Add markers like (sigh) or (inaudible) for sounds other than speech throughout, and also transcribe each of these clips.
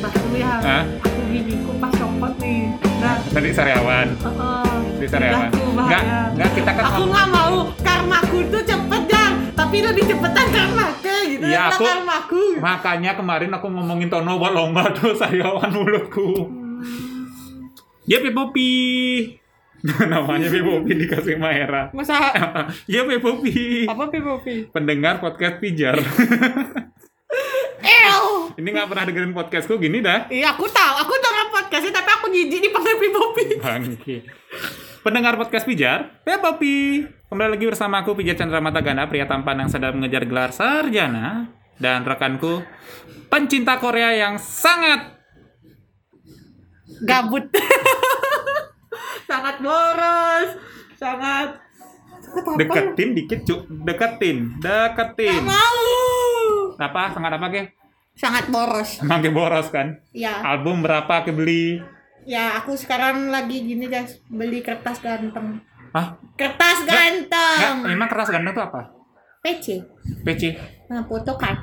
pas ya Hah? aku gini kok pas copot nih nah Tadi Sariawan. Heeh. Di Sariawan. Bahaya. enggak kita kan aku nggak mau karmaku tuh cepet Jar tapi lebih cepetan karmaku gitu Iya, daripada aku- karmaku Makanya kemarin aku ngomongin Tono buat lomba tuh (laughs) Sariawan mulutku. Ya Popi. (laughs) Namanya Popi dikasih Maera. masa (laughs) Ya Popi. apa pipopi Pendengar podcast Pijar. Ew. Ini nggak pernah dengerin podcastku gini dah. Iya aku tahu, aku denger podcastnya tapi aku jijik dipanggil pipopi. Bangke. Pendengar podcast Pijar, ya Popi. Kembali lagi bersama aku Pijar Chandra pria tampan yang sedang mengejar gelar sarjana dan rekanku pencinta Korea yang sangat Gabut. (laughs) sangat boros, sangat apa? deketin dikit cuk, deketin, Gak deketin. mau. Apa? Sangat apa ke? Sangat boros. (laughs) Ke boros kan? Ya, Album berapa ke beli? ya aku sekarang lagi gini guys, beli kertas ganteng. Hah? Kertas Nggak, ganteng. emang keras ganteng itu apa? PC. PC. Nah, foto kan.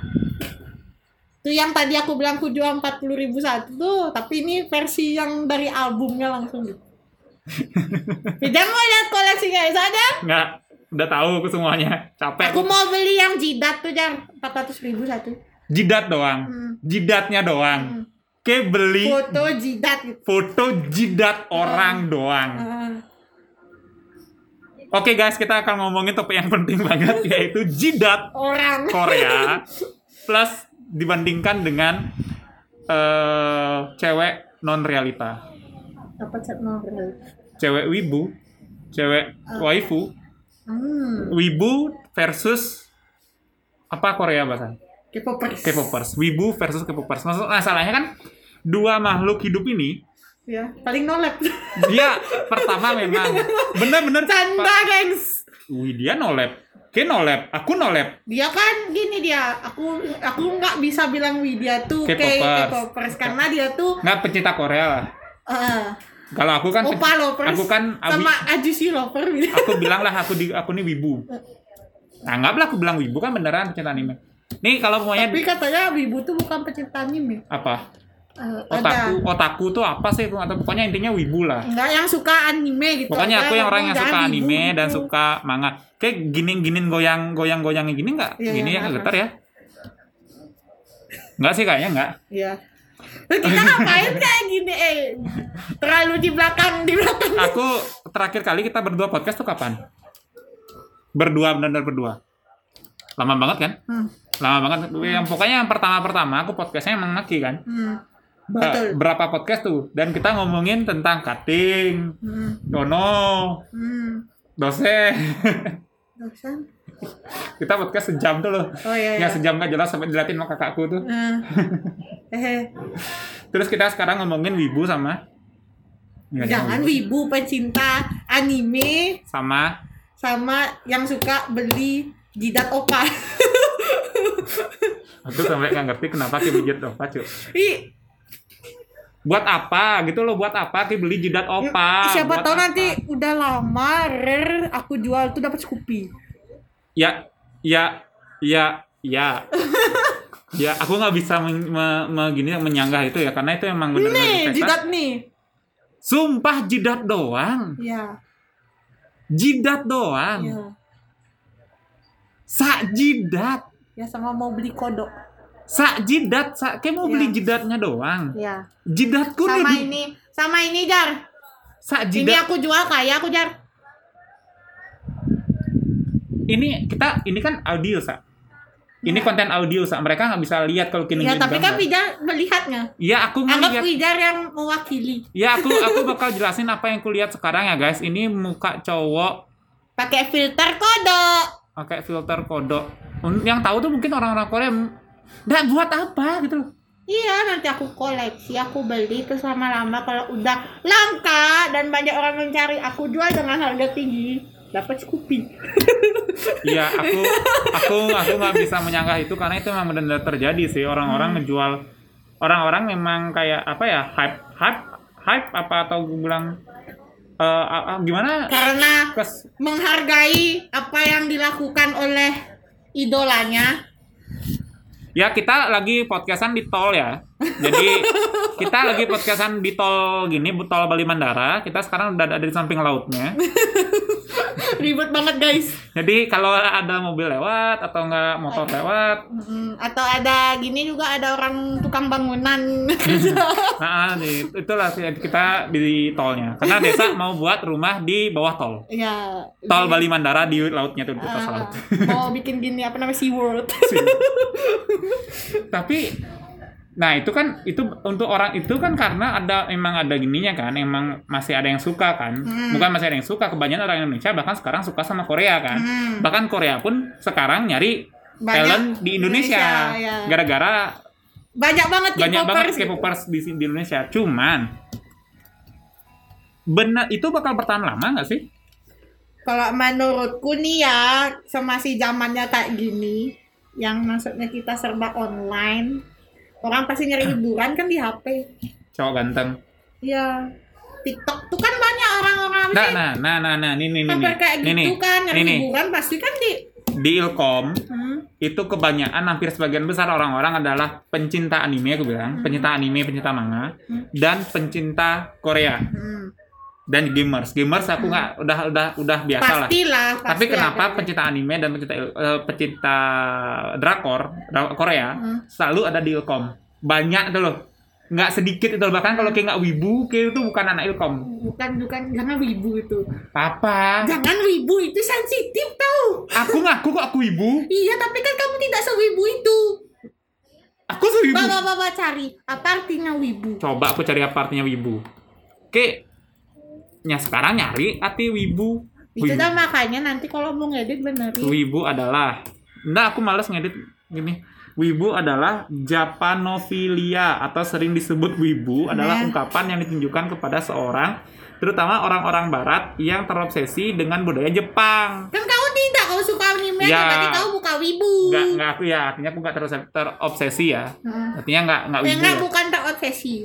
Itu yang tadi aku bilang aku jual 40 ribu satu tuh, tapi ini versi yang dari albumnya langsung gitu. (laughs) Tidak mau lihat koleksinya, ada? Nggak, udah tahu aku semuanya. Capek. Aku mau beli yang jidat tuh, Jar. 400 ribu satu. Jidat doang. Hmm. Jidatnya doang. Ke beli Foto jidat gitu. foto jidat orang doang. Ah, Oke guys, kita akan ngomongin topik yang penting banget yaitu jidat orang. Korea (laughs) plus dibandingkan dengan eh cewek non realita. Apa chat novel? Cewek wibu, cewek waifu, Hmm. wibu versus apa Korea bahasa? K-popers. K-popers. Wibu versus K-popers. Maksud masalahnya kan dua makhluk hidup ini Ya, paling nolep. dia (laughs) pertama memang bener-bener (laughs) Canda, gengs. Wih dia nolep, ke nolep, aku nolep. Dia kan gini dia, aku aku nggak bisa bilang Widya tuh kayak K-popers. Karena dia tuh Nggak pecinta Korea lah. eh Kalau aku kan Opa lovers aku kan abi- sama Ajusi lover gitu. aku bilang lah aku di aku nih wibu. (laughs) Anggaplah aku bilang wibu kan beneran pecinta anime. Nih kalau pokoknya Tapi katanya Wibu tuh bukan pecinta anime. apa? Eh, Otaku, ada otaku tuh apa sih? Atau pokoknya intinya wibu lah. enggak yang suka anime gitu. Pokoknya aku yang orang yang suka anime wibu dan suka manga. Kayak gini-giniin goyang goyang goyangnya gini nggak? Iya, gini iya, ya maaf, getar ya? Nggak sih kayaknya nggak. Iya. Kita ngapain kayak gini eh terlalu di belakang di belakang. Aku terakhir kali kita berdua podcast tuh kapan? Berdua benar-benar berdua. Lama banget kan? Hmm. Lama banget. Yang pokoknya yang pertama-pertama aku podcastnya emang Naki kan. Hmm. Ba- Betul. Berapa podcast tuh? Dan kita ngomongin tentang cutting, Hmm. dono, Hmm. dosen. Dosen. (laughs) kita podcast sejam tuh loh. Oh iya iya. Yang sejam gak jelas sampai dilatin sama kakakku tuh. (laughs) Eh. Terus kita sekarang ngomongin wibu sama Jangan wibu pecinta anime sama sama yang suka beli jidat opa. (laughs) aku sampai nggak ngerti kenapa ki jidat opa cuy. Ih, Buat apa gitu loh? Buat apa ki beli jidat opa? siapa Buat tahu apa? nanti udah lama rare aku jual tuh dapat Scoopy. Ya, ya, ya, ya. ya, aku nggak bisa men, me- me- gini menyanggah itu ya karena itu emang benar-benar Nih, jidat nih. Sumpah jidat doang. Ya, Jidat doang. ya. Sak jidat. Ya sama mau beli kodok. Sak jidat, sak kayak mau beli Ya. jidatnya doang. Ya. Jidatku Sama nih. ini, sama ini Jar. Ini jidat. aku jual kaya aku Jar. Ini kita ini kan audio, Sak. Ini konten audio, Sak. Mereka nggak bisa lihat kalau kini Ya, tapi kan Pijar melihatnya. Iya, aku Anggap ngeliat. Pijar yang mewakili. Ya, aku aku bakal jelasin apa yang kulihat sekarang ya, guys. Ini muka cowok Pakai filter kodok. Pakai filter kodok. Yang tahu tuh mungkin orang-orang Korea. Nggak buat apa gitu loh. Iya, nanti aku koleksi, aku beli terus lama-lama kalau udah langka dan banyak orang mencari, aku jual dengan harga tinggi, dapat Scoopy. (laughs) Iya, aku aku aku nggak bisa menyanggah itu karena itu memang benar-benar terjadi sih orang-orang ngejual orang-orang memang kayak apa ya hype hype hype apa atau gue bilang eh, a- a- gimana Karena kes menghargai apa yang dilakukan oleh idolanya. Ya kita lagi podcastan di tol ya. Jadi kita lagi podcastan di tol gini, tol Bali Mandara. Kita sekarang udah ada di samping lautnya. (laughs) Ribet banget guys. Jadi kalau ada mobil lewat atau enggak motor lewat, Mm, atau ada gini juga ada orang tukang bangunan. (laughs) nah nih, itulah sih kita di tolnya. Karena desa (laughs) mau buat rumah di bawah tol. ya. Tol Bali Mandara di lautnya tuh di atas Ah, laut. mau bikin gini apa namanya Sea World. Tapi nah itu kan itu untuk orang itu kan karena ada emang ada gininya kan, emang masih ada yang suka kan. Hmm. Bukan masih ada yang suka, kebanyakan orang Indonesia bahkan sekarang suka sama Korea kan. Hmm. Bahkan Korea pun sekarang nyari Banyak talent di Indonesia. Indonesia, ya. Gara-gara Banyak banget banyak banget K-popers. K-popers di, di Indonesia. Cuman benar itu bakal bertahan lama nggak sih? Kalau menurutku nih ya, semasi zamannya kayak gini, yang maksudnya kita serba online, orang pasti nyari hiburan kan di HP. Cowok ganteng. Iya. TikTok tuh kan banyak orang-orang Nah, nah, nah, nah, nah, ini, Hampir ini, kayak ini, gitu kan, nyari nih. hiburan pasti kan di di Ilkom Hmm. itu kebanyakan hampir sebagian besar orang-orang adalah pencinta anime aku bilang, pencinta anime, pencinta manga, Hmm. dan pencinta Korea Hmm. Dan gamers. Gamers aku nggak udah udah udah biasa lah. Pastilah. Tapi kenapa ada. pencinta anime dan pencinta eh, pencinta drakor dra- Korea Hmm. selalu ada di Ilkom. Banyak tuh loh. Nggak sedikit itu bahkan kalau kayak nggak wibu, kayak itu bukan anak Ilkom. Bukan, bukan, jangan wibu itu. Apa? Jangan wibu itu sensitif tau. Aku ngaku kok aku wibu. Iya, tapi kan kamu tidak sewibu itu. Aku sewibu. Bawa bawa cari apa artinya wibu. Coba aku cari apa artinya wibu. Oke. Ya sekarang nyari arti wibu. Itu Wibu. dah makanya nanti kalau mau ngedit benerin. Wibu adalah Nah, aku males ngedit gini. Wibu adalah Japanofilia atau sering disebut wibu adalah Nah. ungkapan yang ditunjukkan kepada seorang terutama orang-orang barat yang terobsesi dengan budaya Jepang. Kan kau tidak, kau suka anime, Ya. berarti kau buka wibu. Enggak, enggak aku ya, artinya aku enggak terus terobsesi ya. Heeh. Artinya enggak enggak Ya, wibu. enggak, ya. bukan terobsesi.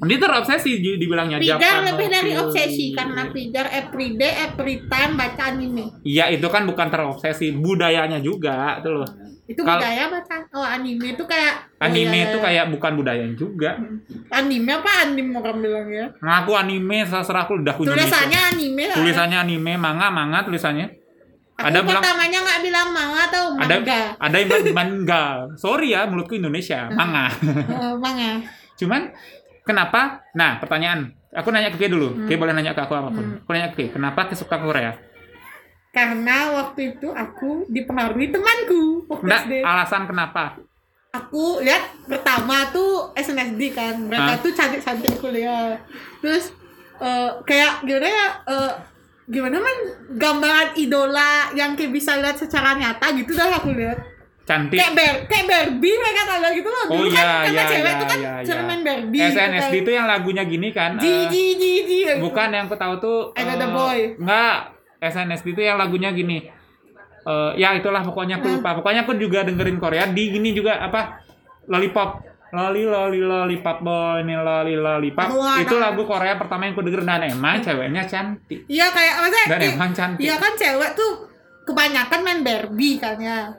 Dia terobsesi di- dibilangnya Pidar lebih dari obsesi karena Pidar everyday, every time baca anime. Iya, itu kan bukan terobsesi, budayanya juga tuh loh. Itu Kal- budaya baca. Oh, anime itu kayak Anime oh, iya, itu iya. kayak bukan budayanya juga. anime apa anime orang bilang ya? Ngaku anime terserah aku udah punya Tulisannya anime lah. tulisannya anime manga manga tulisannya Aku ada bilang pertamanya nggak bilang manga atau ada manga. ada yang bilang (laughs) manga sorry ya mulutku Indonesia manga Eh, (laughs) manga. cuman kenapa nah pertanyaan aku nanya ke Kay dulu Hmm. Kay boleh nanya ke aku apa pun aku nanya ke Kay kenapa Kay suka Korea Karena waktu itu aku dipengaruhi temanku Nggak, SD. alasan kenapa Aku lihat pertama tuh SNSD kan, mereka Hah? tuh cantik-cantik kuliah. Terus eh, kayak gimana ya? eh, gimana man gambaran idola yang kayak bisa lihat secara nyata gitu dah aku lihat. Cantik Kayak ber kayak Barbie mereka ada gitu loh. oh Dulu iya kan iya cewek iya tuh kan iya iya. main Barbie. SNSD itu yang lagunya gini kan kan. Eh, ji ji ji. bukan yang aku tahu tuh Ada The eh, Boy. enggak SNSD itu yang lagunya gini Eh, ya itulah pokoknya aku lupa pokoknya aku juga dengerin Korea di gini juga apa lollipop loli loli lollipop boy ini loli lollipop itu lagu Korea pertama yang aku denger dan emang ceweknya cantik Iya kayak maksudnya dan i- emang cantik Iya kan cewek tuh kebanyakan main Barbie kan ya.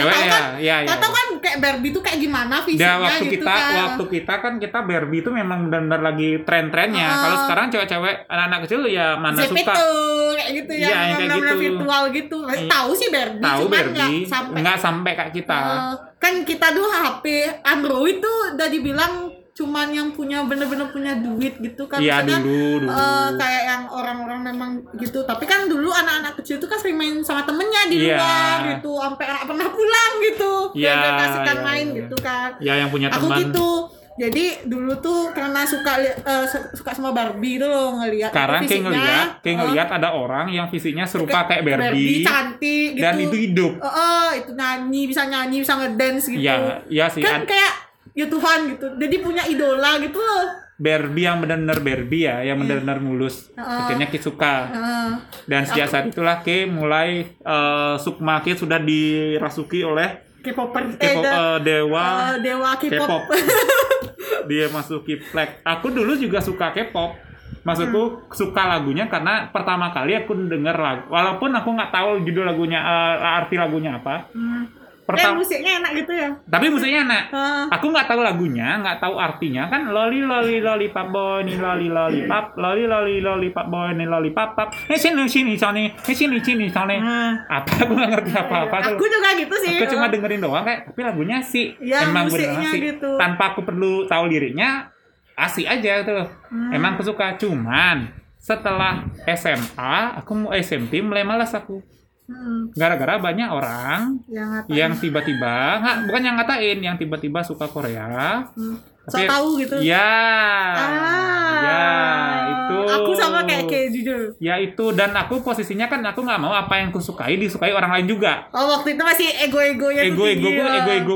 Cewek ya kan, ya ya Atau kan kayak Barbie tuh kayak gimana fisiknya Dan waktu gitu kita kan. waktu kita kan kita Barbie itu memang benar-benar lagi tren-trennya. Ah. Kalau sekarang cewek-cewek anak-anak kecil ya mana suka itu kayak gitu Iya, yang yang kayak benar-benar gitu. virtual gitu. Iya. Tahu sih Barbie, tahu cuman Barbie nggak sampai. nggak sampai kayak kita. Eh, kan kita dulu HP Android tuh udah dibilang cuman yang punya bener-bener punya duit gitu kan. Iya dulu dulu. eh, kayak yang orang-orang memang gitu tapi kan dulu anak-anak kecil tuh kan sering main sama temennya di Iya. luar gitu sampai nggak pernah pulang gitu Iya, Gara-gara kasihkan iya, main iya. gitu kan ya yang punya aku teman. gitu jadi dulu tuh karena suka su- suka sama Barbie tuh loh ngelihat Sekarang kayak ngeliat, kayak eh, ngeliat ada orang yang fisiknya serupa kayak Barbie, cantik gitu dan itu hidup. Eh, eh, itu nyanyi bisa nyanyi bisa ngedance gitu Iya, iya sih. kan kayak ya Tuhan gitu jadi punya idola gitu loh Barbie yang benar-benar Barbie ya, yang benar-benar mulus. Iya. Heeh. Akhirnya Ki suka. Heeh. Dan sejak saat itulah Ki mulai eh, Sukma Ki sudah dirasuki oleh K-popper eh, eh, dewa eh, dewa K-pop K-pop. (laughs) Dia masuki flag. Aku dulu juga suka K-pop. Maksudku suka lagunya karena pertama kali aku denger lagu. Walaupun aku nggak tahu judul lagunya, eh, arti lagunya apa. Hmm. Pertama musiknya enak gitu ya. tapi musiknya enak. Ah. aku nggak tahu lagunya nggak tahu artinya. Kan loli loli loli pap boy nih loli loli pap loli loli loli pap boy nih loli pap pap eh sini sini sini. Eh sini sini sini. Ah. apa? Aku nggak ngerti apa apa Aku juga gitu sih. aku cuma dengerin doang kayak tapi lagunya sih Ya, emang musiknya asik. gitu. tanpa aku perlu tahu liriknya asik aja tuh Hmm. emang aku suka. Cuman setelah SMA aku mau SMP mulai malas aku Hmm, gara-gara banyak orang yang ngatain. yang tiba-tiba nggak bukan yang ngatain yang tiba-tiba suka Korea Hmm. So Tapi- tahu gitu. ya Ah. ya itu Aku sama kayak kayak jujur. ya itu dan aku posisinya kan aku nggak mau apa yang aku sukai disukai orang lain juga Oh waktu itu masih ego-egonya ya. ego ego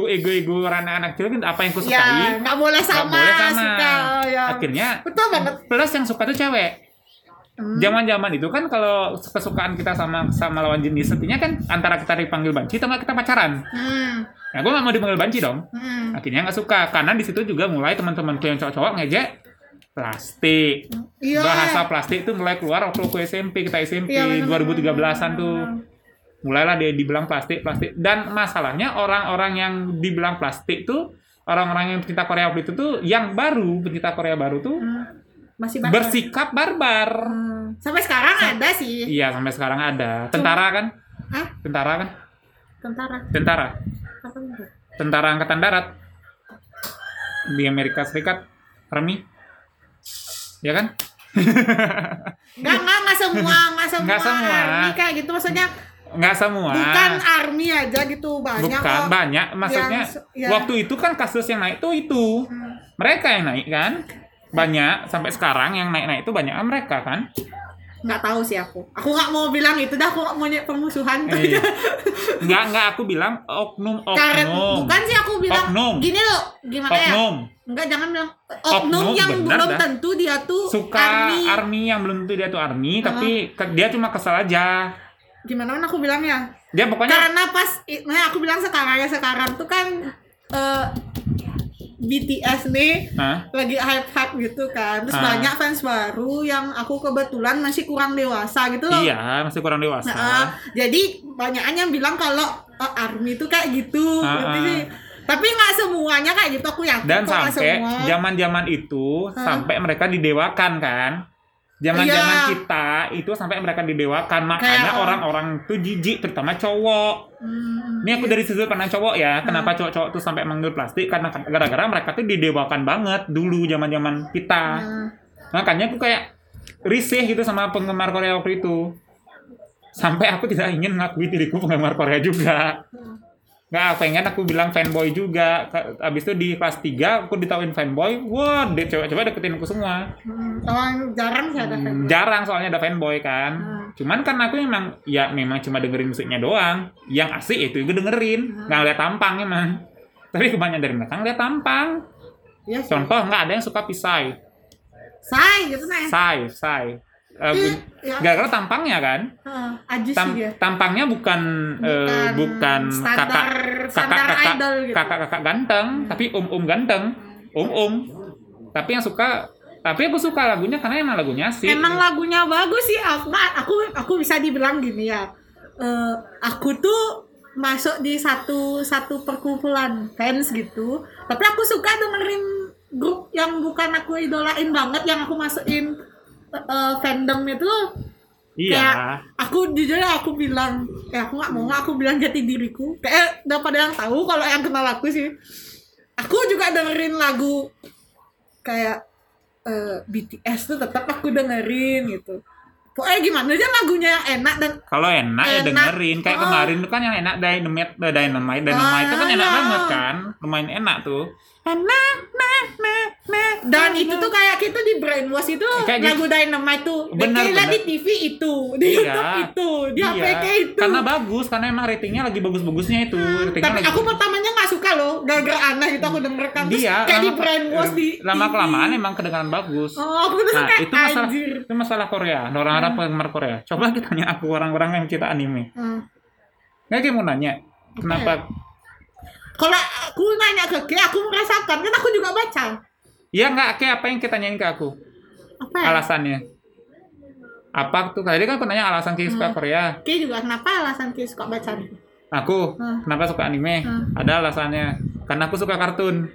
ego ego orang anak kecil kan apa yang aku Ya, sukai nggak boleh sama, boleh sama suka. Oh, ya. akhirnya Betul banget. plus yang suka tuh cewek. Zaman-zaman itu kan kalau kesukaan kita sama sama lawan jenis setinya kan antara kita dipanggil banci atau nggak kita pacaran Hmm. nah gue nggak mau dipanggil banci dong Hmm. akhirnya nggak suka karena di situ juga mulai teman-temanku yang cowok-cowok ngejek plastik Iya. bahasa plastik itu mulai keluar waktu aku SMP kita SMP bener, 2013an tuh mulailah dia dibilang plastik plastik dan masalahnya orang-orang yang dibilang plastik tuh orang-orang yang pencinta Korea waktu itu tuh yang baru pencinta Korea baru tuh Hmm. Masih banyak. bersikap barbar Hmm. Sampai sekarang ada sih. iya sampai sekarang ada tentara kan Hah? tentara kan Tentara. tentara Apa itu? tentara angkatan darat di Amerika Serikat Army ya kan Enggak, enggak, enggak semua, enggak semua, Nggak semua. army kayak gitu maksudnya nggak semua bukan army aja gitu banyak bukan kok. banyak maksudnya Yang- ya. waktu itu kan kasus yang naik tuh itu Hmm. mereka yang naik kan banyak sampai sekarang yang naik-naik itu banyak mereka kan Nggak tahu sih aku. Aku nggak mau bilang itu dah, aku nggak mau nyek permusuhan. Eh, (laughs) nggak nggak aku bilang oknum oknum bukan sih aku bilang Oknum. gini loh, gimana ya? oknum Enggak, jangan bilang oknum, Oknum, yang benar belum dah. tentu dia tuh suka army. army. yang belum tentu dia tuh army tapi ke- dia cuma kesel aja Gimana kan aku bilangnya? dia pokoknya Karena pas, nah aku bilang sekarang ya sekarang tuh kan eh, BTS nih Hah? lagi hype-hype gitu kan. Terus Ah. banyak fans baru yang aku kebetulan masih kurang dewasa gitu loh. iya masih kurang dewasa Nah, jadi banyakan yang bilang kalau eh, army itu kayak gitu. Ah. sih? Tapi nggak semuanya kayak gitu aku yakin dan sampai zaman-zaman itu Hah? sampai mereka didewakan kan zaman-zaman Iya. kita itu sampai mereka didewakan makanya Kayak, orang-orang tuh jijik terutama cowok. Hmm, ini aku dari sudut pandang cowok ya kenapa cowok-cowok tuh sampai manggil plastik? Karena gara-gara mereka tuh didewakan banget dulu zaman-zaman kita. Nah, makanya aku kayak risih gitu sama penggemar Korea waktu itu. Sampai aku tidak ingin ngakui diriku penggemar Korea juga Nggak, pengen aku bilang fanboy juga. Abis itu di kelas 3 aku ditauin fanboy. Wah, deh cewek-cewek deketin aku semua. hmm, orang jarang sih ada fan. Jarang soalnya ada fanboy kan. Hmm. Cuman kan aku memang ya memang cuma dengerin musiknya doang. Yang asik itu gue dengerin. Nggak lihat tampang emang. (laughs) Tapi kebanyakan dari mereka ngeliat tampang. Iya sih. Contoh nggak ada yang suka pisai. Say gitu nah. Sai, sai. Eh, ya. gara-gara tampangnya kan. Ajis Tam- sih dia. tampangnya bukan eh, Bukan bukan standar- kakak kakak kakak idol gitu. kakak kakak ganteng tapi om om ganteng om om tapi yang suka tapi aku suka lagunya karena emang lagunya sih Emang lagunya bagus sih. Aku aku aku bisa dibilang gini ya. Eh, aku tuh masuk di satu satu perkumpulan fans gitu. Tapi aku suka dengerin grup yang bukan aku idolain banget yang aku masukin eh, fandom itu iya. aku jujur ya aku bilang ya aku nggak mau aku bilang jati diriku. Kayak udah pada yang tahu kalau yang kenal aku sih. Aku juga dengerin lagu kayak eh, BTS tuh tetap aku dengerin gitu. Pokoknya gimana aja lagunya yang enak dan kalau enak, ya Enak. dengerin. Kayak Oh. kemarin tuh kan yang enak Dynamite eh, Dynamite. Dynamite itu kan Ah, enak iya. banget kan? Lumayan enak tuh. Enak nah nah dan itu tuh kayak kita di brainwash itu Kayak gitu. lagu Dynamite tuh Dia lihat di. TV itu di Iya. YouTube itu di Iya, APK itu karena bagus karena emang ratingnya lagi bagus-bagusnya itu ratingnya tapi lagi aku pertamanya nggak suka loh gara-gara aneh itu aku dengerkan terus dia kayak di lama- brainwash di lama kelamaan emang kedengaran bagus Oh, aku Nah, kayak itu masalah anjir. itu masalah Korea. Orang-orang penggemar Korea. Coba kita tanya aku orang-orang yang cinta anime. Hmm. Nggak kayak mau nanya, kenapa? Kalau aku nanya ke Ki, aku merasakan kan aku juga baca. Ya nggak kayak apa yang kita tanyain ke aku? Apa? ya? Alasannya? Apa tuh? Tadi kan aku nanya alasan Ki suka Korea. Ki juga kenapa alasan Ki suka baca? Aku Hmm. kenapa suka anime? Hmm. Ada alasannya. Karena aku suka kartun.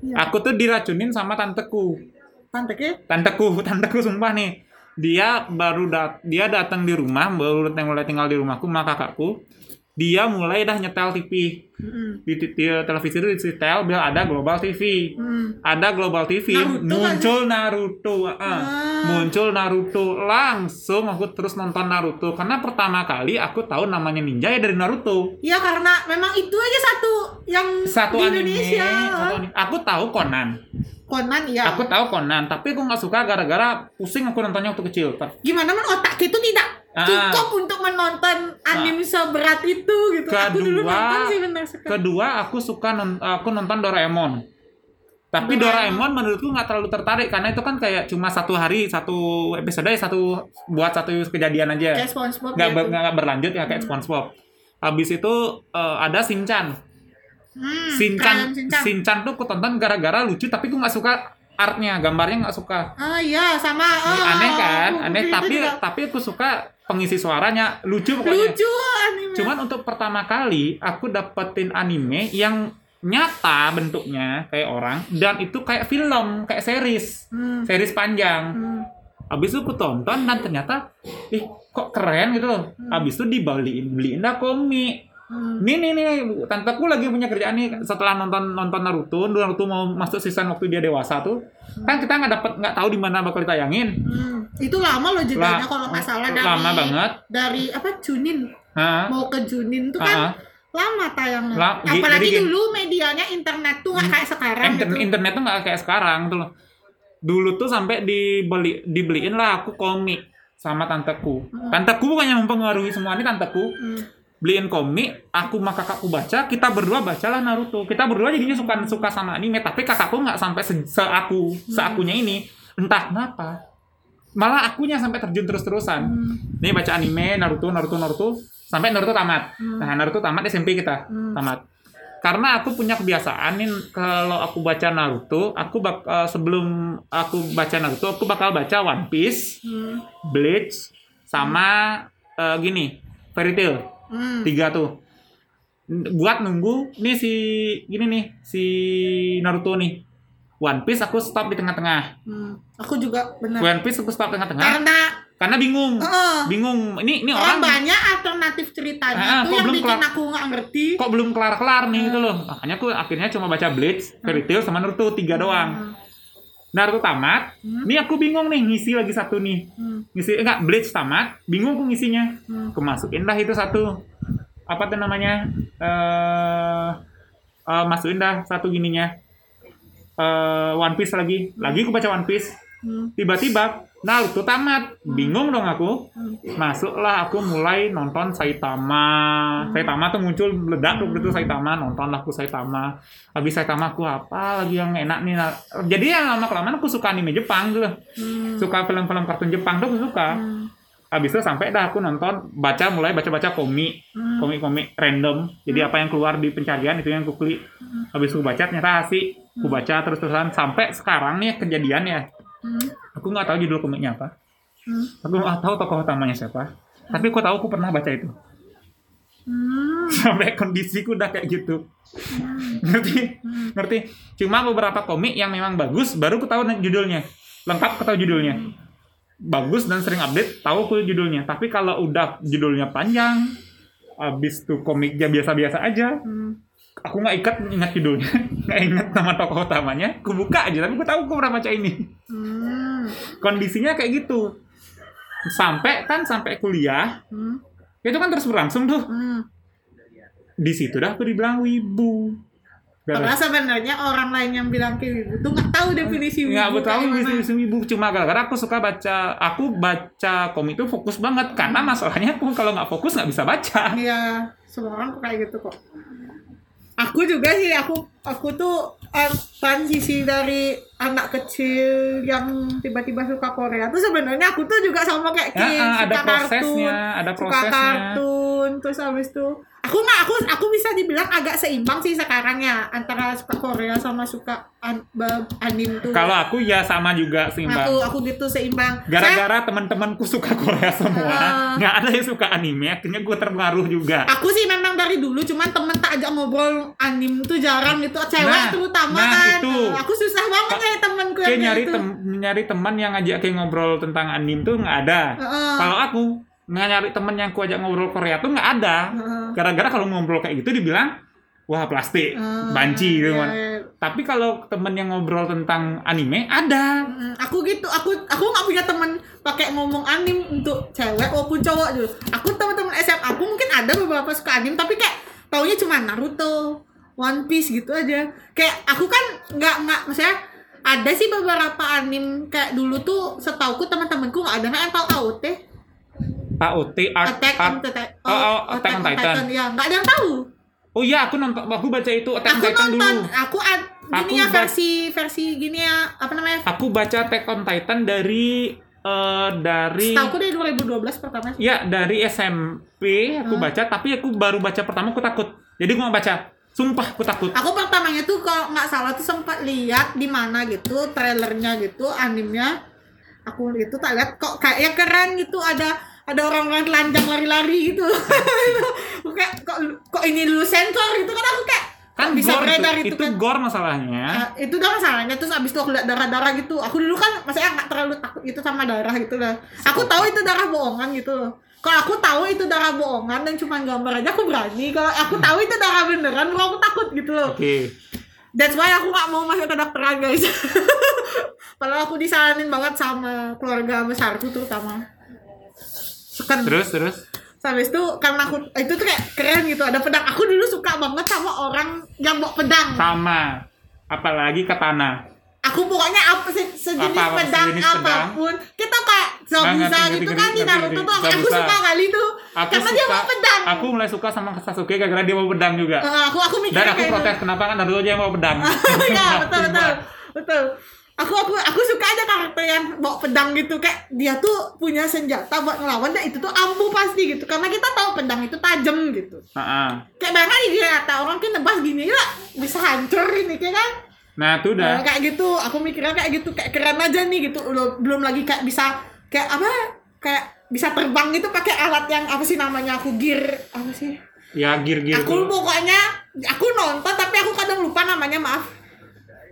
Iya. Aku tuh diracunin sama tanteku. Panteknya Tanteku, (laughs) tanteku sumpah nih. Dia baru dat dia datang di rumah, baru mulai tinggal di rumahku sama kakakku. Dia mulai dah nyetel TV. Mm-mm. Di, di- di televisi itu disetel biar ada Global TV. Mm. Ada Global TV, Naruto muncul Naruto. ah. Ah. Muncul Naruto. Langsung aku terus nonton Naruto karena pertama kali aku tahu namanya ninja ya dari Naruto. Ya karena memang itu aja satu yang Satu di anime, Indonesia. satu anime. Aku tahu Conan. Conan ya. Aku tahu Conan, tapi aku nggak suka gara-gara pusing aku nontonnya waktu kecil. Gimana man otak itu tidak Ah. cukup untuk menonton anime seberat itu gitu. Aku dulu Kedua- nonton sih benar sekali. Kedua, aku suka non- aku nonton Doraemon. Tapi Doraemon. Doraemon menurutku nggak terlalu tertarik karena itu kan kayak cuma satu hari satu episode satu buat satu kejadian aja. Kayak SpongeBob gitu. ber- nggak berlanjut ya kayak SpongeBob. Habis itu eh, ada Shinchan. Hmm, Shinchan, Shinchan. Shinchan tuh aku tonton gara-gara lucu tapi aku nggak suka artnya, gambarnya nggak suka. Ah iya sama oh, aneh kan aneh gitu tapi juga. tapi aku suka pengisi suaranya lucu pokoknya. Lucu anime. cuman untuk pertama kali aku dapetin anime yang nyata bentuknya kayak orang dan itu kayak film kayak series. Hmm, series panjang. Hmm. habis itu aku tonton dan ternyata ih kok keren gitu loh. Habis itu dibeliin beliin dah komik Hmm. nih nih nih tanteku lagi punya kerjaan nih setelah nonton nonton Naruto Naruto mau masuk season waktu dia dewasa tuh kan kita nggak dapet nggak tahu di mana bakal ditayangin Hmm, Itu lama loh jedanya La- kalau nggak salah dari lama banget dari apa Junin Hah? mau ke Junin tuh Ah, kan lama tayangnya. La- gi- Apalagi jadi dulu medianya internet tuh nggak kayak sekarang Inter- gitu. internet tuh nggak kayak sekarang tuh loh. Dulu tuh sampai dibeli dibeliin lah aku komik sama tanteku. Tanteku bukan yang mempengaruhi semua ini tanteku. Hmm. Beliin komik, aku sama kakakku baca, kita berdua bacalah Naruto. Kita berdua jadinya suka suka sama anime, tapi kakakku nggak sampai se, seaku seakunya ini. Entah kenapa. Malah akunya sampai terjun terus-terusan. Hmm. Nih baca anime Naruto, Naruto, Naruto sampai Naruto tamat. Hmm. Nah, Naruto tamat SMP kita. Hmm. Tamat. Karena aku punya kebiasaan nih kalau aku baca Naruto, aku bak eh, sebelum aku baca Naruto, aku bakal baca One Piece, Hmm. Bleach, sama eh, gini, Fairy Tail. Hmm. Tiga tuh. Buat nunggu nih si gini nih, si Naruto nih. One Piece aku stop di tengah-tengah. Hmm. Aku juga benar. One Piece aku stop tengah-tengah Karena karena bingung. Heeh. Bingung. Ini ini orang orang banyak alternatif ceritanya Ah, itu yang belum bikin kelar- aku nggak ngerti. kok belum kelar-kelar nih gitu loh. Makanya aku akhirnya cuma baca Bleach, Fairy Tail sama Naruto tiga doang. Hmm. Naruto tamat, Hmm. nih aku bingung nih ngisi lagi satu nih. Hmm. Ngisi enggak Bleach tamat, bingung aku ngisinya. Hmm. Aku masukin dah itu satu. Apa tuh namanya? Eh eh, masukin dah satu gininya. Eh One Piece lagi. Lagi aku baca One Piece. Hmm. Tiba-tiba Naruto tamat. Bingung dong aku. Hmm. Masuklah aku mulai nonton Saitama. Saitama tuh muncul meledak tuh gitu Saitama, nontonlah aku Saitama. Habis Saitama aku apa lagi yang enak nih. Jadi yang lama kelamaan aku suka anime Jepang gitu. Hmm. Suka film-film kartun Jepang tuh aku suka. Hmm. Habis itu sampai dah aku nonton baca mulai baca-baca komik, Hmm. komik-komik random. Jadi apa yang keluar di pencarian itu yang aku klik. Habis aku baca ternyata asik. Aku baca terus-terusan sampai sekarang nih kejadian ya. Hmm. Aku nggak tahu judul komiknya apa. Hmm. Aku nggak tahu tokoh utamanya siapa. Tapi aku tahu aku pernah baca itu. Hmm. (laughs) Sampai kondisiku udah kayak gitu. Ngerti? Ngerti? Cuma beberapa komik yang memang bagus, baru aku tahu judulnya. Lengkap aku tahu judulnya. Bagus dan sering update, tahu aku judulnya. Tapi kalau udah judulnya panjang, habis tuh komiknya biasa-biasa aja, Hmm. Aku nggak ikat ingat judulnya, (laughs) nggak ingat nama tokoh utamanya. Aku buka aja, tapi aku tahu aku pernah baca ini. Hmm. Kondisinya kayak gitu. Sampai kan sampai kuliah, Hmm. itu kan terus berlangsung tuh. Hmm. Di situ dah aku dibilang wibu. Padahal sebenarnya orang lain yang bilang kayak gitu tuh nggak tahu definisi wibu. Nggak, tahu definisi wibu cuma gara-gara aku suka baca, aku baca komik itu fokus banget karena masalahnya aku kalau nggak fokus nggak bisa baca. Iya, semua orang kayak gitu kok. Aku juga sih, aku aku tuh eh, transisi dari anak kecil yang tiba-tiba suka Korea tuh sebenarnya aku tuh juga sama kayak Ya, Kim, ah, suka ada kartun, prosesnya, ada suka prosesnya. kartun, terus habis itu aku nggak aku aku bisa dibilang agak seimbang sih sekarang ya antara suka Korea sama suka an, anime tuh Kalau aku ya sama juga sih mbak. aku aku gitu seimbang Gara-gara teman-temanku suka Korea semua, Ah. nggak ada yang suka anime, akhirnya gue terpengaruh juga. aku sih memang dari dulu cuman temen tak ajak ngobrol anime tuh jarang gitu cewek Nah, terutama nah, kan itu. aku susah banget kayak temenku Kayak yang nyari gitu. tem nyari teman yang ngajak kayak ngobrol tentang anime tuh nggak ada. Heeh. Kalau aku nggak nyari temen yang ku ajak ngobrol Korea tuh nggak ada. Gara-gara kalau ngobrol kayak gitu dibilang wah plastik, banci gitu iya, kan. iya. Tapi kalau temen yang ngobrol tentang anime ada. Mm, aku gitu aku aku nggak punya teman pakai ngomong anim untuk cewek maupun cowok gitu aku teman-teman SMA aku mungkin ada beberapa suka anim tapi kayak taunya cuma Naruto One Piece gitu aja kayak aku kan nggak nggak maksudnya ada sih beberapa anim kayak dulu tuh setauku teman-temanku nggak ada yang tahu AOT AOT Art, Attack on Titan Oh, oh, Attack on Titan. ya nggak ada yang tahu Oh iya, aku nonton, aku baca itu Attack on aku Titan nonton dulu. aku ad, Aku ya versi versi gini ya apa namanya Aku baca Attack on Titan dari eh dari Setauku dari 2012 pertama ya dari SMP aku Hmm. baca, tapi aku baru baca pertama aku takut. Jadi aku nggak baca. Sumpah aku takut. Aku pertamanya tuh kalau nggak salah tuh sempat lihat di mana gitu trailernya gitu animenya. Aku itu tak lihat kok kayaknya keren gitu ada ada orang-orang telanjang lari-lari gitu. (laughs) Aku kayak kok kok ini dulu sensor gitu kan aku kayak Kan bisa gore beredar itu, itu, itu kan. gore masalahnya. Ah, itu udah masalahnya terus abis itu aku lihat darah-darah gitu. Aku dulu kan maksudnya nggak terlalu takut itu sama darah gitu lah. Aku tahu itu darah bohongan gitu loh. Kalau aku tahu itu darah bohongan dan cuma gambar aja aku berani. Kalau aku tahu itu darah beneran, baru aku takut gitu loh. Oke. That's why aku gak mau masuk ke dokteran guys (laughs) Padahal aku disaranin banget sama keluarga besarku terutama Kan Terus terus. Habis itu karena aku itu tuh kayak keren gitu ada pedang aku dulu suka banget sama orang yang bawa pedang Sama. Apalagi katana. aku pokoknya apa se sejenis Apa- apa pedang sejenis pedang? apa pun kita kayak Zabuza gitu kan di Naruto tuh aku suka kali tuh Aku karena suka. dia bawa pedang Aku mulai suka sama Sasuke gara-gara dia bawa pedang juga. Eh, aku aku mikir Dan aku protes kenapa kan Naruto aja yang bawa pedang. (laughs) Iya (laughs) betul betul betul. Aku aku aku suka aja karakter yang bawa pedang gitu kayak dia tuh punya senjata buat ngelawan dan itu tuh ampuh pasti gitu karena kita tahu pedang itu tajam gitu. Nah, Kayak banget dia kata orang kan nebas gini lah bisa hancur ini kayak kan. nah itu udah. Nah, kayak gitu aku mikirnya kayak gitu kayak keren aja nih gitu. Belum belum lagi kayak bisa kayak apa kayak bisa terbang gitu pakai alat yang apa sih namanya aku gear apa sih? Ya gear-gear Aku tuh. pokoknya aku nonton tapi aku kadang lupa namanya maaf.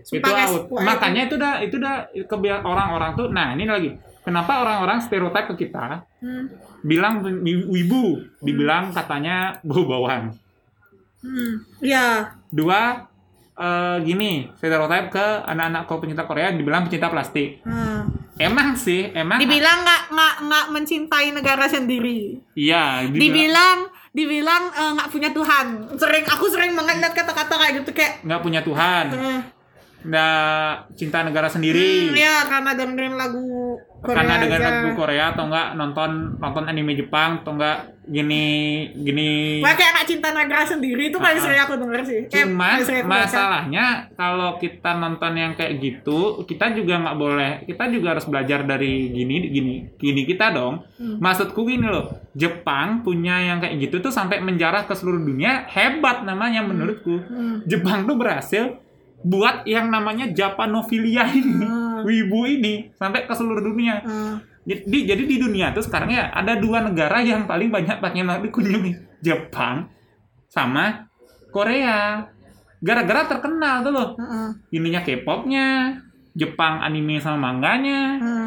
Itu out. Makanya itu udah itu udah kebiasaan orang-orang tuh. Nah ini lagi. Kenapa orang-orang stereotip ke kita Hmm. bilang wi- wibu, dibilang katanya bau-bauan. Hmm. Iya. Dua eh, gini stereotip ke anak-anak kau pencinta Korea dibilang pencinta plastik. Hmm. Emang sih, emang Dibilang nggak nggak nggak mencintai negara sendiri. iya, dibilang Dibilang dibilang eh, nggak punya Tuhan. Sering aku sering banget lihat kata-kata kayak gitu kayak. nggak punya Tuhan, eh, nggak cinta negara sendiri. hmm, ya karena dengerin lagu Korea karena aja. lagu Korea atau enggak nonton nonton anime Jepang atau enggak gini gini Wah, kayak nggak cinta negara sendiri itu paling ah. sering aku denger sih. Eh, cuman baca. masalahnya kalau kita nonton yang kayak gitu kita juga nggak boleh kita juga harus belajar dari gini gini gini kita dong Hmm. maksudku gini loh Jepang punya yang kayak gitu tuh sampai menjarah ke seluruh dunia hebat namanya menurutku Hmm. Jepang tuh berhasil buat yang namanya Japanofilia ini Hmm. wibu ini sampai ke seluruh dunia Hmm. jadi, jadi di dunia tuh sekarang ya ada dua negara yang paling banyak pengen dikunjungi Jepang sama Korea gara-gara terkenal tuh loh Hmm. ininya K-popnya Jepang anime sama manganya Hmm.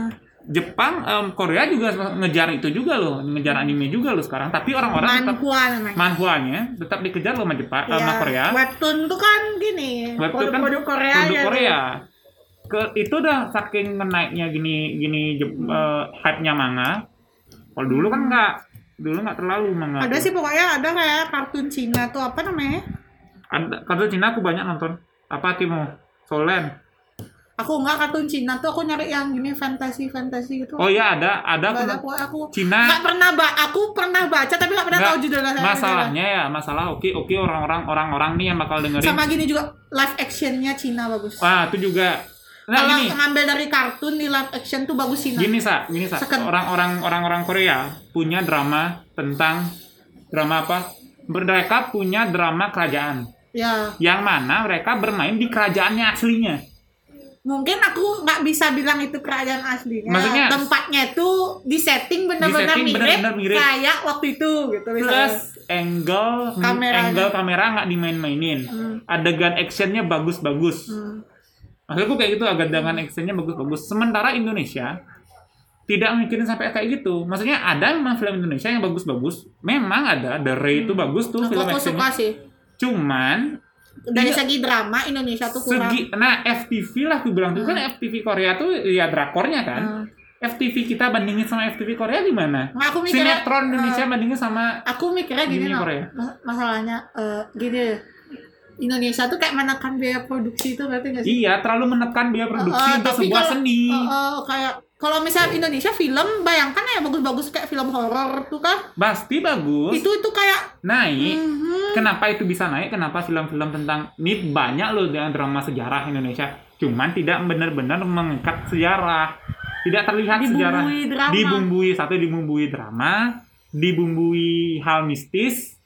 Jepang em, Korea juga ngejar itu juga loh ngejar anime juga loh sekarang. Tapi orang-orang tetap namanya. manhwanya tetap dikejar loh sama Jepang Ya, sama Korea. Webtoon tuh kan gini, Webtoon kan produk-produk Korea produk ya. Korea. ke itu udah saking naiknya gini gini Jep- eh, hype-nya manga. Kalau dulu kan enggak dulu nggak terlalu manga Ada tuh. sih pokoknya ada kayak kartun Cina tuh apa namanya? ada kartu Cina aku banyak nonton. Apa Timo? Solen Aku enggak kartun Cina tuh aku nyari yang gini fantasi fantasi gitu. oh iya ada ada aku, aku aku Cina nggak pernah ba aku pernah baca tapi nggak pernah Nggak, tahu judulnya. masalahnya ya masalah oke oke orang-orang orang-orang nih yang bakal dengerin Sama gini juga live actionnya Cina bagus. wah itu juga nah Kalau gini ngambil dari kartun di live action tuh bagus Cina. gini sa gini sa orang-orang orang-orang Korea punya drama tentang drama apa mereka punya drama kerajaan Ya, yang mana mereka bermain di kerajaannya aslinya. Mungkin aku nggak bisa bilang itu kerajaan aslinya. Maksudnya- tempatnya itu di setting benar-benar mirip, mirip. kayak waktu itu gitu misalnya. Plus angle Kameranya. angle kamera nggak dimain-mainin. Hmm. Adegan actionnya bagus-bagus. Hmm. Maksudku kayak gitu adegan actionnya bagus-bagus. Sementara Indonesia tidak mikirin sampai kayak gitu. Maksudnya ada memang film Indonesia yang bagus-bagus. Memang ada. The Ray itu bagus tuh Aku, film aku suka sih. Cuman Dari Iya. segi drama Indonesia tuh kurang. segi nah FTV lah aku bilang tuh kan FTV Korea tuh ya drakornya kan. Hmm. FTV kita bandingin sama FTV Korea gimana? Nah, aku mikirnya, Sinetron Indonesia bandingin sama aku mikirnya gini Ini loh. Korea. Mas- Masalahnya eh, gini. Indonesia tuh kayak menekan biaya produksi itu berarti nggak sih? iya terlalu menekan biaya produksi Eh, untuk tapi sebuah kalau- seni. Eh, eh, kayak kalau misalnya Indonesia film, bayangkan ya bagus-bagus kayak film horor tuh kan. Pasti bagus. Itu itu kayak naik. mhm. Kenapa itu bisa naik? Kenapa film-film tentang ini banyak loh dengan drama sejarah Indonesia. Cuman tidak benar-benar mengikat sejarah. Tidak terlihat sejarah. dibumbui drama. Dibumbui satu dibumbui drama, dibumbui hal mistis.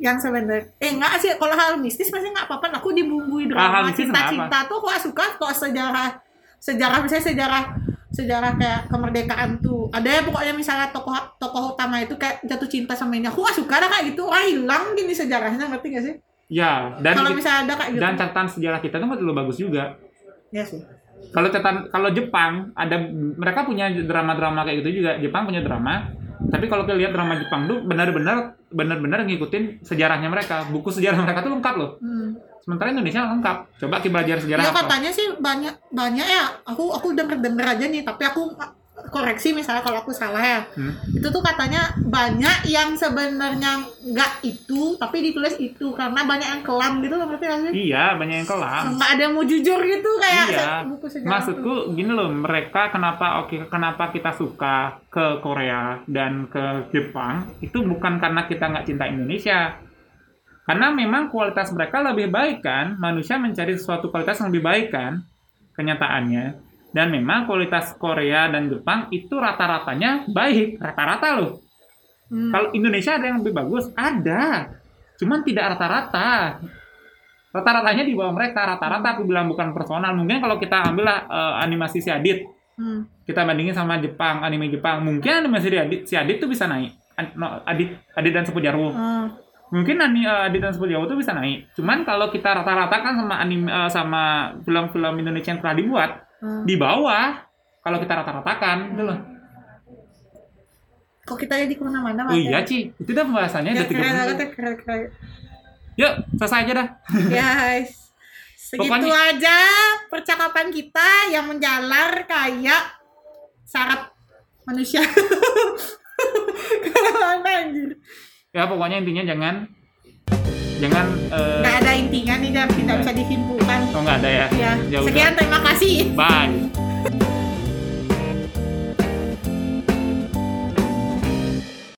yang sebenarnya eh enggak sih kalau hal mistis masih nggak apa-apa aku dibumbui drama cinta-cinta tuh aku suka kok sejarah sejarah misalnya sejarah sejarah kayak kemerdekaan tuh ada ya pokoknya misalnya tokoh tokoh utama itu kayak jatuh cinta sama ini aku gak suka ada kayak gitu wah hilang gini sejarahnya ngerti gak sih Ya, dan kalau misalnya ada kayak gitu dan catatan sejarah kita tuh terlalu bagus juga. ya sih Kalau catatan kalau Jepang ada mereka punya drama-drama kayak gitu juga. Jepang punya drama. Tapi kalau kita lihat drama Jepang tuh benar-benar benar-benar ngikutin sejarahnya mereka. Buku sejarah mereka tuh lengkap loh. hmm. Sementara Indonesia lengkap. Coba kita belajar sejarah ya apa? katanya sih banyak banyak ya aku aku denger denger aja nih tapi aku koreksi misalnya kalau aku salah ya Hmm. itu tuh katanya banyak yang sebenarnya nggak itu tapi ditulis itu karena banyak yang kelam gitu loh ngerti nggak sih Iya, banyak yang kelam. nggak ada yang mau jujur gitu kayak Iya. buku sejarah Maksudku gini loh, mereka kenapa oke kenapa kita suka ke Korea dan ke Jepang itu bukan karena kita nggak cinta Indonesia. Karena memang kualitas mereka lebih baik kan, manusia mencari sesuatu kualitas yang lebih baik kan, kenyataannya. Dan memang kualitas Korea dan Jepang itu rata-ratanya baik, rata-rata loh. Hmm. Kalau Indonesia ada yang lebih bagus, ada. Cuman tidak rata-rata. Rata-ratanya di bawah mereka. Rata-rata aku bilang bukan personal. Mungkin kalau kita ambillah eh, animasi si Adit, Hmm. kita bandingin sama Jepang, anime Jepang, mungkin animasi si Adit, si Adit tuh bisa naik. An- no, Adit, Adit dan Sepu Jarwo. Hmm. Mungkin ani, eh, Adit dan Jarwo tuh bisa naik. Cuman kalau kita rata-rata kan sama anime eh, sama film-film Indonesia yang telah dibuat Hmm. di bawah kalau kita rata-ratakan gitu loh. kok kita jadi ke mana-mana Oh iya, Ci. Itu udah pembahasannya ya, udah 30 keren banget menit. ya Yuk, selesai aja dah. (laughs) guys segitu Pokoknya- aja percakapan kita yang menjalar kayak syarat manusia (laughs) ke mana anjir ya pokoknya intinya jangan jangan eh, nggak ada intinya nih dan tidak bisa disimpulkan. Oh nggak ada ya? Ya. Ya sekian terima kasih. Bye